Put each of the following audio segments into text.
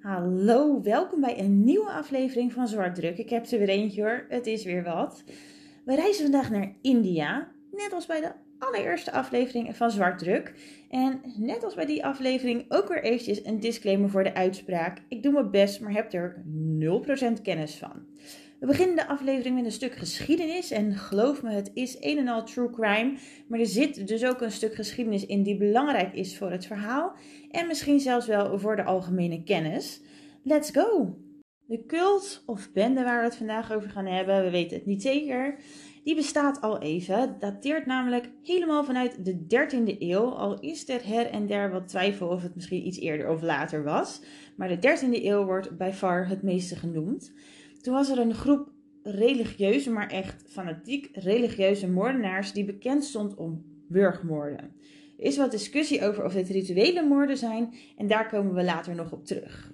Hallo, welkom bij een nieuwe aflevering van Zwartdruk. Ik heb er weer eentje hoor, het is weer wat. We reizen vandaag naar India, net als bij de allereerste aflevering van Zwartdruk. En net als bij die aflevering ook weer eventjes een disclaimer voor de uitspraak. Ik doe mijn best, maar heb er 0% kennis van. We beginnen de aflevering met een stuk geschiedenis. En geloof me, het is een en al true crime. Maar er zit dus ook een stuk geschiedenis in die belangrijk is voor het verhaal. En misschien zelfs wel voor de algemene kennis. Let's go! De cult of bende waar we het vandaag over gaan hebben, we weten het niet zeker. Die bestaat al even, dateert namelijk helemaal vanuit de 13e eeuw. Al is er her en der wat twijfel of het misschien iets eerder of later was. Maar de 13e eeuw wordt bij far het meeste genoemd. Toen was er een groep religieuze, maar echt fanatiek religieuze moordenaars die bekend stond om burgmoorden. Er is wat discussie over of dit rituele moorden zijn en daar komen we later nog op terug.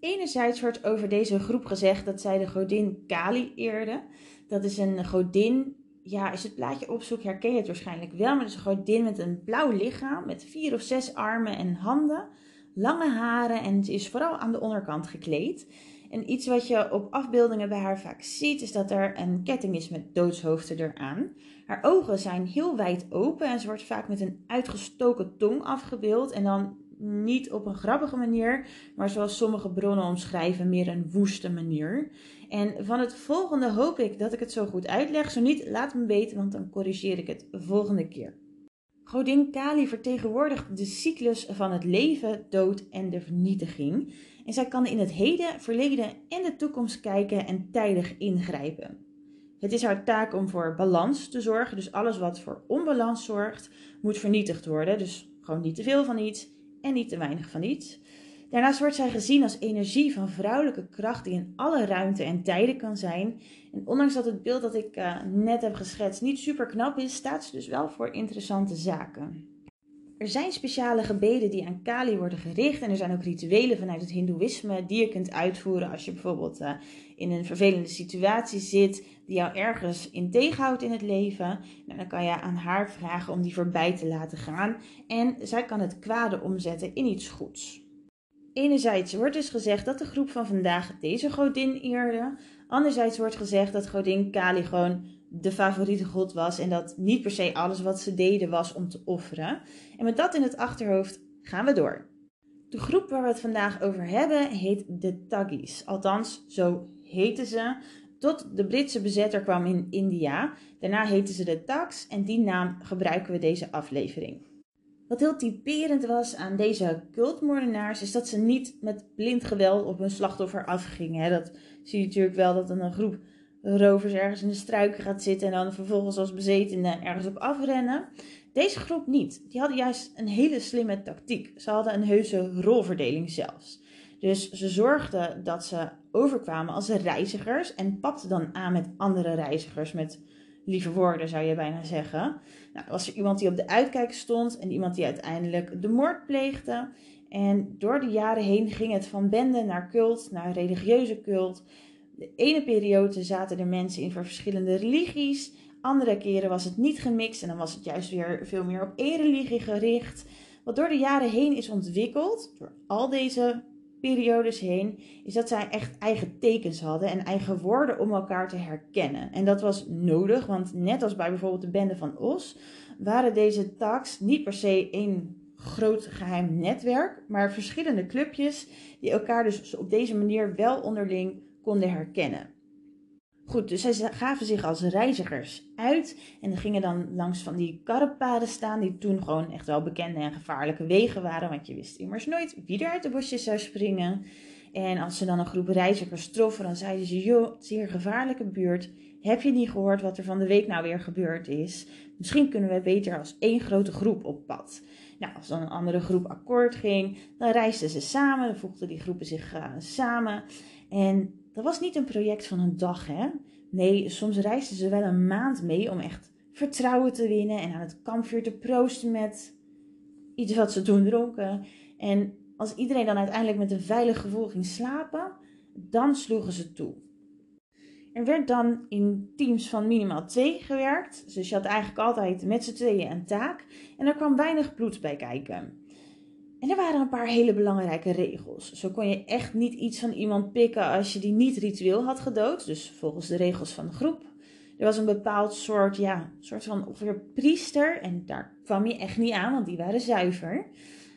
Enerzijds wordt over deze groep gezegd dat zij de godin Kali eerden. Dat is een godin, ja, je het plaatje opzoekt herken je het waarschijnlijk wel, maar het is een godin met een blauw lichaam, met vier of zes armen en handen, lange haren en ze is vooral aan de onderkant gekleed. En iets wat je op afbeeldingen bij haar vaak ziet, is dat er een ketting is met doodshoofden eraan. Haar ogen zijn heel wijd open en ze wordt vaak met een uitgestoken tong afgebeeld. En dan niet op een grappige manier, maar zoals sommige bronnen omschrijven, meer een woeste manier. En van het volgende hoop ik dat ik het zo goed uitleg. Zo niet, laat me weten, want dan corrigeer ik het volgende keer. Godin Kali vertegenwoordigt de cyclus van het leven, dood en de vernietiging. En zij kan in het heden, verleden en de toekomst kijken en tijdig ingrijpen. Het is haar taak om voor balans te zorgen, dus alles wat voor onbalans zorgt, moet vernietigd worden. Dus gewoon niet te veel van iets en niet te weinig van iets. Daarnaast wordt zij gezien als energie van vrouwelijke kracht die in alle ruimte en tijden kan zijn. En ondanks dat het beeld dat ik uh, net heb geschetst niet super knap is, staat ze dus wel voor interessante zaken. Er zijn speciale gebeden die aan Kali worden gericht en er zijn ook rituelen vanuit het Hindoeïsme die je kunt uitvoeren als je bijvoorbeeld uh, in een vervelende situatie zit die jou ergens in tegenhoudt in het leven. Nou, dan kan je aan haar vragen om die voorbij te laten gaan en zij kan het kwade omzetten in iets goeds. Enerzijds wordt dus gezegd dat de groep van vandaag deze godin eerde. Anderzijds wordt gezegd dat godin Kali gewoon de favoriete god was en dat niet per se alles wat ze deden was om te offeren. En met dat in het achterhoofd gaan we door. De groep waar we het vandaag over hebben heet de Tagis. Althans, zo heten ze. Tot de Britse bezetter kwam in India. Daarna heten ze de Tags en die naam gebruiken we deze aflevering. Wat heel typerend was aan deze cultmoordenaars is dat ze niet met blind geweld op hun slachtoffer afgingen. Dat zie je natuurlijk wel dat een groep rovers ergens in de struiken gaat zitten en dan vervolgens als bezetenen ergens op afrennen. Deze groep niet. Die hadden juist een hele slimme tactiek. Ze hadden een heuse rolverdeling zelfs. Dus ze zorgden dat ze overkwamen als reizigers en papten dan aan met andere reizigers met lieve woorden zou je bijna zeggen. Nou, was er iemand die op de uitkijk stond en iemand die uiteindelijk de moord pleegde. En door de jaren heen ging het van bende naar cult, naar religieuze cult. De ene periode zaten er mensen in voor verschillende religies. Andere keren was het niet gemixt en dan was het juist weer veel meer op één religie gericht. Wat door de jaren heen is ontwikkeld, door al deze periodes heen, is dat zij echt eigen tekens hadden en eigen woorden om elkaar te herkennen. En dat was nodig, want net als bij bijvoorbeeld de bende van Os, waren deze tags niet per se één groot geheim netwerk, maar verschillende clubjes die elkaar dus op deze manier wel onderling konden herkennen. Goed, dus zij gaven zich als reizigers uit en gingen dan langs van die karrepaden staan, die toen gewoon echt wel bekende en gevaarlijke wegen waren, want je wist immers nooit wie er uit de bosjes zou springen. En als ze dan een groep reizigers troffen, dan zeiden ze, joh, een gevaarlijke buurt. Heb je niet gehoord wat er van de week nou weer gebeurd is? Misschien kunnen we beter als één grote groep op pad. Nou, als dan een andere groep akkoord ging, dan reisden ze samen, dan voegden die groepen zich uh, samen. En dat was niet een project van een dag, hè? Nee, soms reisden ze wel een maand mee om echt vertrouwen te winnen en aan het kampvuur te proosten met iets wat ze toen dronken. En als iedereen dan uiteindelijk met een veilig gevoel ging slapen, dan sloegen ze toe. Er werd dan in teams van minimaal twee gewerkt. Dus je had eigenlijk altijd met z'n tweeën een taak. En er kwam weinig bloed bij kijken. En er waren een paar hele belangrijke regels. Zo kon je echt niet iets van iemand pikken als je die niet ritueel had gedood, dus volgens de regels van de groep. Er was een bepaald soort, ja, soort van ongeveer priester en daar kwam je echt niet aan, want die waren zuiver.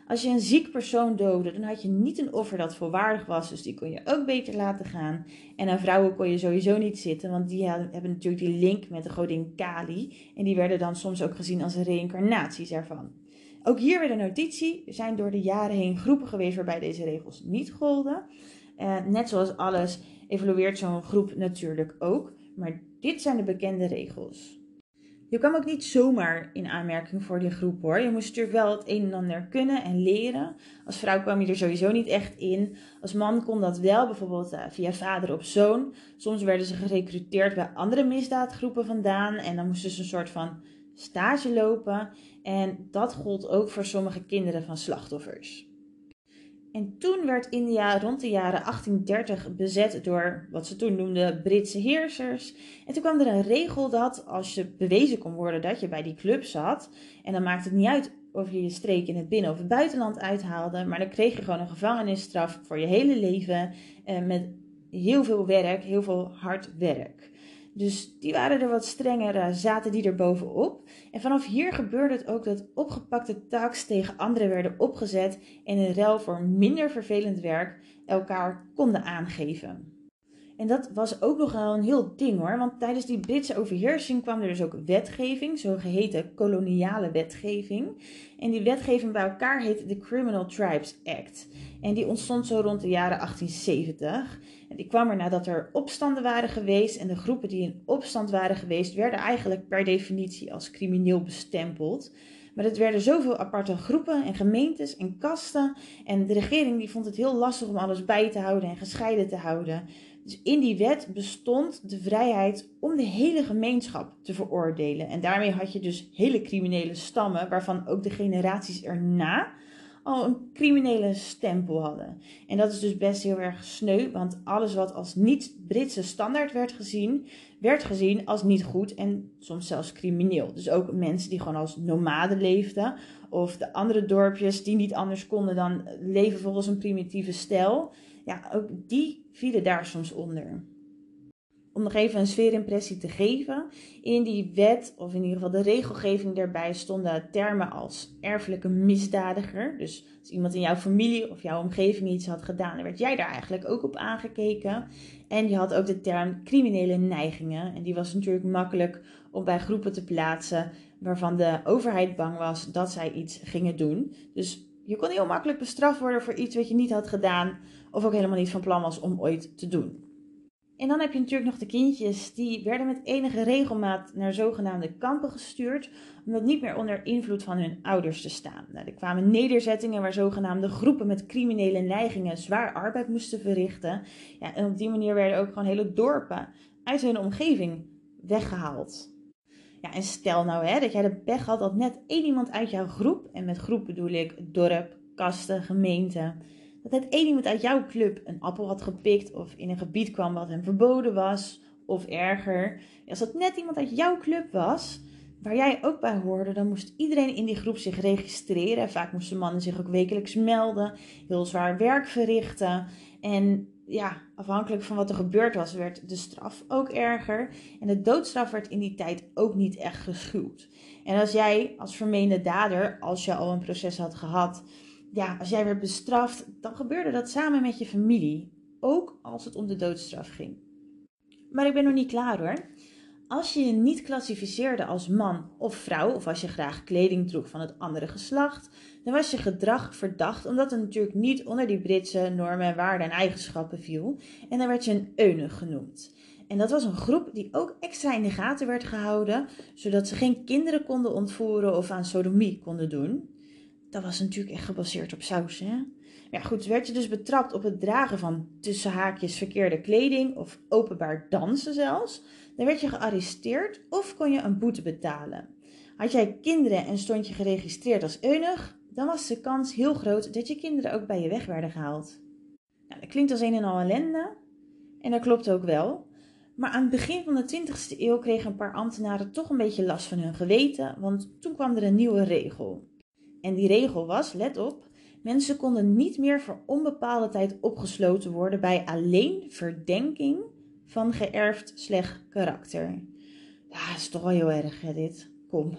Als je een ziek persoon doodde, dan had je niet een offer dat volwaardig was, dus die kon je ook beter laten gaan. En aan vrouwen kon je sowieso niet zitten, want die hebben natuurlijk die link met de godin Kali. En die werden dan soms ook gezien als reïncarnaties ervan. Ook hier weer de notitie. Er zijn door de jaren heen groepen geweest waarbij deze regels niet golden. Uh, net zoals alles evolueert zo'n groep natuurlijk ook. Maar dit zijn de bekende regels. Je kwam ook niet zomaar in aanmerking voor die groep hoor. Je moest natuurlijk wel het een en ander kunnen en leren. Als vrouw kwam je er sowieso niet echt in. Als man kon dat wel, bijvoorbeeld uh, via vader op zoon. Soms werden ze gerecruiteerd bij andere misdaadgroepen vandaan. En dan moesten ze een soort van stage lopen. En dat gold ook voor sommige kinderen van slachtoffers. En toen werd India rond de jaren 1830 bezet door wat ze toen noemden Britse heersers. En toen kwam er een regel dat als je bewezen kon worden dat je bij die club zat, en dan maakt het niet uit of je je streek in het binnen- of het buitenland uithaalde, maar dan kreeg je gewoon een gevangenisstraf voor je hele leven eh, met heel veel werk, heel veel hard werk. Dus die waren er wat strenger, uh, zaten die er bovenop. En vanaf hier gebeurde het ook dat opgepakte taaks tegen anderen werden opgezet en in ruil voor minder vervelend werk elkaar konden aangeven. En dat was ook nog wel een heel ding hoor, want tijdens die Britse overheersing kwam er dus ook wetgeving, zogeheten koloniale wetgeving. En die wetgeving bij elkaar heet de Criminal Tribes Act. En die ontstond zo rond de jaren 1870. En die kwam er nadat er opstanden waren geweest. En de groepen die in opstand waren geweest, werden eigenlijk per definitie als crimineel bestempeld. Maar het werden zoveel aparte groepen en gemeentes en kasten. En de regering die vond het heel lastig om alles bij te houden en gescheiden te houden. Dus in die wet bestond de vrijheid om de hele gemeenschap te veroordelen. En daarmee had je dus hele criminele stammen, waarvan ook de generaties erna al een criminele stempel hadden. En dat is dus best heel erg sneu, want alles wat als niet-Britse standaard werd gezien, werd gezien als niet goed en soms zelfs crimineel. Dus ook mensen die gewoon als nomaden leefden, of de andere dorpjes die niet anders konden dan leven volgens een primitieve stijl, ja, ook die vielen daar soms onder om nog even een sfeerimpressie te geven. In die wet, of in ieder geval de regelgeving daarbij, stonden termen als erfelijke misdadiger. Dus als iemand in jouw familie of jouw omgeving iets had gedaan, dan werd jij daar eigenlijk ook op aangekeken. En je had ook de term criminele neigingen. En die was natuurlijk makkelijk om bij groepen te plaatsen waarvan de overheid bang was dat zij iets gingen doen. Dus je kon heel makkelijk bestraft worden voor iets wat je niet had gedaan, of ook helemaal niet van plan was om ooit te doen. En dan heb je natuurlijk nog de kindjes, die werden met enige regelmaat naar zogenaamde kampen gestuurd, om dat niet meer onder invloed van hun ouders te staan. Nou, er kwamen nederzettingen waar zogenaamde groepen met criminele neigingen zwaar arbeid moesten verrichten. Ja, en op die manier werden ook gewoon hele dorpen uit hun omgeving weggehaald. Ja, en stel nou hè, dat jij de pech had dat net één iemand uit jouw groep, en met groep bedoel ik dorp, kasten, gemeente, dat het één iemand uit jouw club een appel had gepikt of in een gebied kwam wat hem verboden was, of erger. Als dat net iemand uit jouw club was, waar jij ook bij hoorde, dan moest iedereen in die groep zich registreren. Vaak moesten mannen zich ook wekelijks melden, heel zwaar werk verrichten. En ja, afhankelijk van wat er gebeurd was, werd de straf ook erger. En de doodstraf werd in die tijd ook niet echt geschuwd. En als jij als vermeende dader, als je al een proces had gehad, ja, als jij werd bestraft, dan gebeurde dat samen met je familie. Ook als het om de doodstraf ging. Maar ik ben nog niet klaar hoor. Als je je niet klassificeerde als man of vrouw, of als je graag kleding droeg van het andere geslacht, dan was je gedrag verdacht, omdat het natuurlijk niet onder die Britse normen, waarden en eigenschappen viel. En dan werd je een eunuch genoemd. En dat was een groep die ook extra in de gaten werd gehouden, zodat ze geen kinderen konden ontvoeren of aan sodomie konden doen dat was natuurlijk echt gebaseerd op saus, hè? Ja, goed, werd je dus betrapt op het dragen van tussen haakjes verkeerde kleding of openbaar dansen zelfs, dan werd je gearresteerd of kon je een boete betalen. Had jij kinderen en stond je geregistreerd als eunuch, dan was de kans heel groot dat je kinderen ook bij je weg werden gehaald. Nou, dat klinkt als een en al ellende, en dat klopt ook wel. Maar aan het begin van de 20e eeuw kregen een paar ambtenaren toch een beetje last van hun geweten, want toen kwam er een nieuwe regel. En die regel was, let op, Mensen konden niet meer voor onbepaalde tijd opgesloten worden bij alleen verdenking van geërfd slecht karakter. Ja, dat is toch wel heel erg, hè, dit. Kom.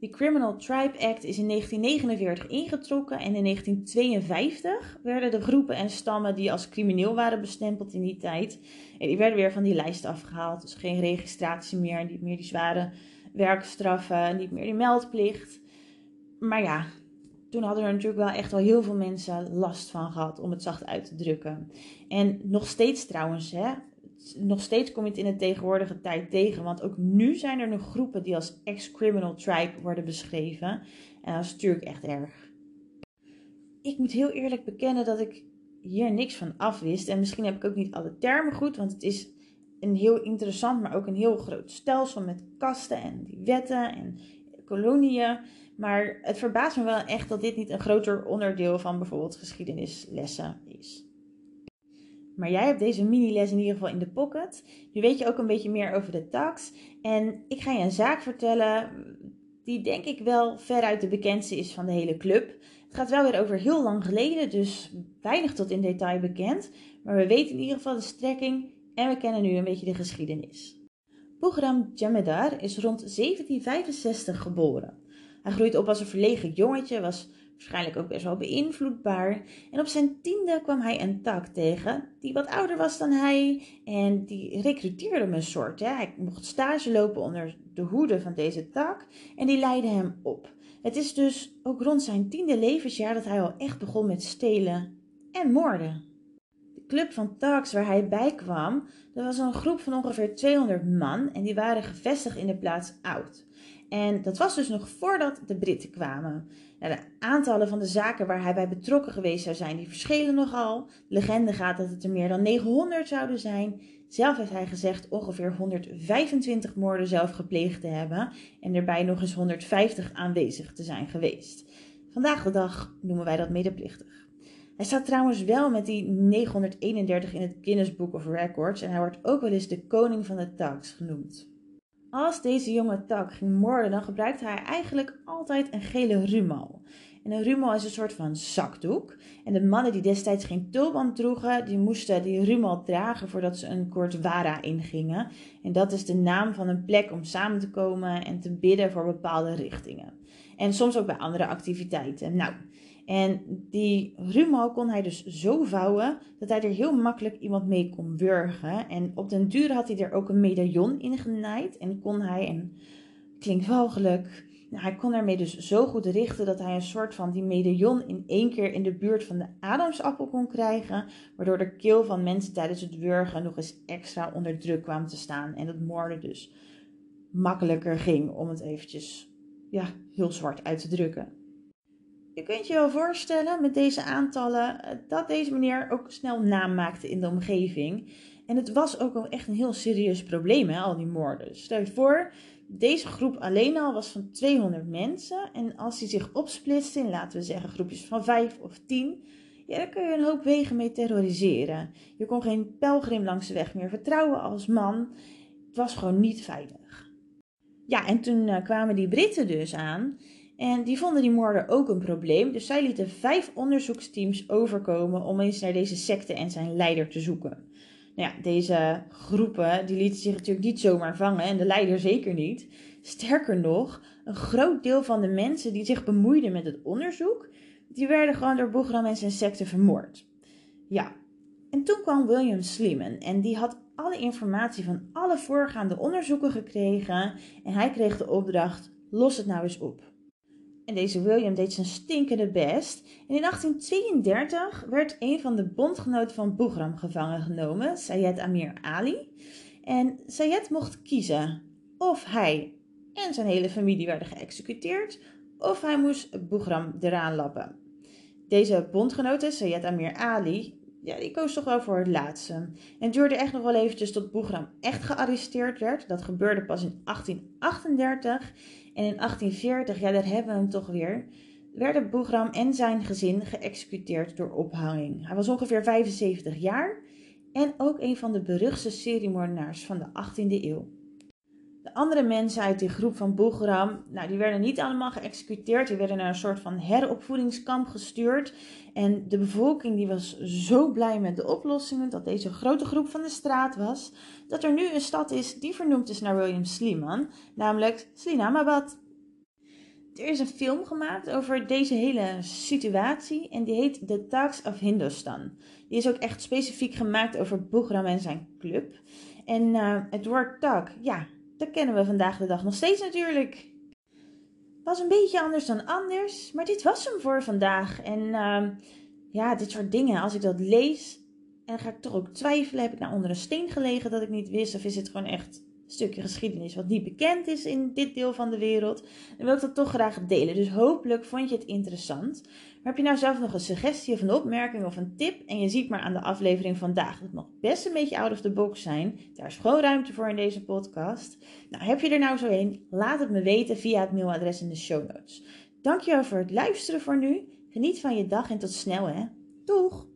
De Criminal Tribe Act is in 1949 ingetrokken en in 1952 werden de groepen en stammen die als crimineel waren bestempeld in die tijd, die werden weer van die lijst afgehaald. Dus geen registratie meer, niet meer die zware werkstraffen, niet meer die meldplicht. Maar ja, toen hadden er natuurlijk wel echt wel heel veel mensen last van gehad, om het zacht uit te drukken. En nog steeds trouwens, hè, nog steeds kom je het in de tegenwoordige tijd tegen. Want ook nu zijn er nog groepen die als ex-criminal tribe worden beschreven. En dat is natuurlijk echt erg. Ik moet heel eerlijk bekennen dat ik hier niks van afwist. En misschien heb ik ook niet alle termen goed, want het is een heel interessant, maar ook een heel groot stelsel met kasten en die wetten en koloniën. Maar het verbaast me wel echt dat dit niet een groter onderdeel van bijvoorbeeld geschiedenislessen is. Maar jij hebt deze mini-les in ieder geval in de pocket. Nu weet je ook een beetje meer over de tax. En ik ga je een zaak vertellen die denk ik wel veruit de bekendste is van de hele club. Het gaat wel weer over heel lang geleden, dus weinig tot in detail bekend. Maar we weten in ieder geval de strekking en we kennen nu een beetje de geschiedenis. Bogram Jamedar is rond 1765 geboren. Hij groeit op als een verlegen jongetje, was waarschijnlijk ook best wel beïnvloedbaar. En op zijn tiende kwam hij een tak tegen, die wat ouder was dan hij. En die recruteerde hem een soort. Hè. Hij mocht stage lopen onder de hoede van deze tak. En die leidde hem op. Het is dus ook rond zijn tiende levensjaar dat hij al echt begon met stelen en moorden. De club van Tax waar hij bij kwam, dat was een groep van ongeveer 200 man en die waren gevestigd in de plaats Oud. En dat was dus nog voordat de Britten kwamen. Nou, de aantallen van de zaken waar hij bij betrokken geweest zou zijn, die verschillen nogal. De legende gaat dat het er meer dan 900 zouden zijn. Zelf heeft hij gezegd ongeveer 125 moorden zelf gepleegd te hebben en erbij nog eens 150 aanwezig te zijn geweest. Vandaag de dag noemen wij dat medeplichtig. Hij staat trouwens wel met die 931 in het Guinness Book of Records en hij wordt ook wel eens de koning van de tax genoemd. Als deze jonge tak ging moorden, dan gebruikte hij eigenlijk altijd een gele rumal. En een rumal is een soort van zakdoek. En de mannen die destijds geen tulband droegen, die moesten die rumal dragen voordat ze een kort wara ingingen. En dat is de naam van een plek om samen te komen en te bidden voor bepaalde richtingen. En soms ook bij andere activiteiten. Nou, en die rumal kon hij dus zo vouwen dat hij er heel makkelijk iemand mee kon wurgen. En op den duur had hij er ook een medaillon in genaaid. En kon hij, en klinkt walgelijk, nou, hij kon daarmee dus zo goed richten dat hij een soort van die medaillon in één keer in de buurt van de Adamsappel kon krijgen. Waardoor de keel van mensen tijdens het wurgen nog eens extra onder druk kwam te staan. En het moorden dus makkelijker ging om het eventjes ja, heel zwart uit te drukken. Je kunt je wel voorstellen met deze aantallen eh, dat deze meneer ook snel naam maakte in de omgeving. En het was ook echt een heel serieus probleem, hè, al die moorden. Stel je voor, deze groep alleen al was van 200 mensen. En als die zich opsplitste in, laten we zeggen, groepjes van 5 of 10, ja, dan kun je een hoop wegen mee terroriseren. Je kon geen pelgrim langs de weg meer vertrouwen als man. Het was gewoon niet veilig. Ja, en toen uh, kwamen die Britten dus aan. En die vonden die moorden ook een probleem, dus zij lieten vijf onderzoeksteams overkomen om eens naar deze secte en zijn leider te zoeken. Nou ja, deze groepen die lieten zich natuurlijk niet zomaar vangen en de leider zeker niet. Sterker nog, een groot deel van de mensen die zich bemoeiden met het onderzoek, die werden gewoon door Bogram en zijn secte vermoord. Ja, en toen kwam William Sleeman en die had alle informatie van alle voorgaande onderzoeken gekregen en hij kreeg de opdracht: los het nou eens op. En deze William deed zijn stinkende best. En in 1832 werd een van de bondgenoten van Bugram gevangen genomen, Sayed Amir Ali. En Sayed mocht kiezen of hij en zijn hele familie werden geëxecuteerd, of hij moest Bugram eraan lappen. Deze bondgenoten, Sayed Amir Ali, ja, die koos toch wel voor het laatste. En duurde echt nog wel eventjes tot Bugram echt gearresteerd werd. Dat gebeurde pas in 1838. En in 1840, ja, daar hebben we hem toch weer, werden Boegram en zijn gezin geëxecuteerd door ophanging. Hij was ongeveer 75 jaar en ook een van de beruchtste seriemoordenaars van de 18e eeuw. De andere mensen uit die groep van Boegram, nou, die werden niet allemaal geëxecuteerd. Die werden naar een soort van heropvoedingskamp gestuurd. En de bevolking die was zo blij met de oplossingen dat deze grote groep van de straat was, dat er nu een stad is die vernoemd is naar William Sliman, namelijk Slinamabad. Er is een film gemaakt over deze hele situatie en die heet The Talks of Hindustan. Die is ook echt specifiek gemaakt over Boegram en zijn club. En uh, het woord tak, ja, dat kennen we vandaag de dag nog steeds natuurlijk. Was een beetje anders dan anders, maar dit was hem voor vandaag. En uh, ja, dit soort dingen, als ik dat lees, en ga ik toch ook twijfelen. Heb ik nou onder een steen gelegen dat ik niet wist? Of is het gewoon echt stukje geschiedenis wat niet bekend is in dit deel van de wereld, dan wil ik dat toch graag delen. Dus hopelijk vond je het interessant. Heb je nou zelf nog een suggestie of een opmerking of een tip en je ziet maar aan de aflevering vandaag, dat mag best een beetje out of the box zijn. Daar is gewoon ruimte voor in deze podcast. Nou, heb je er nou zo een? Laat het me weten via het mailadres in de show notes. Dankjewel voor het luisteren voor nu. Geniet van je dag en tot snel hè. Doeg!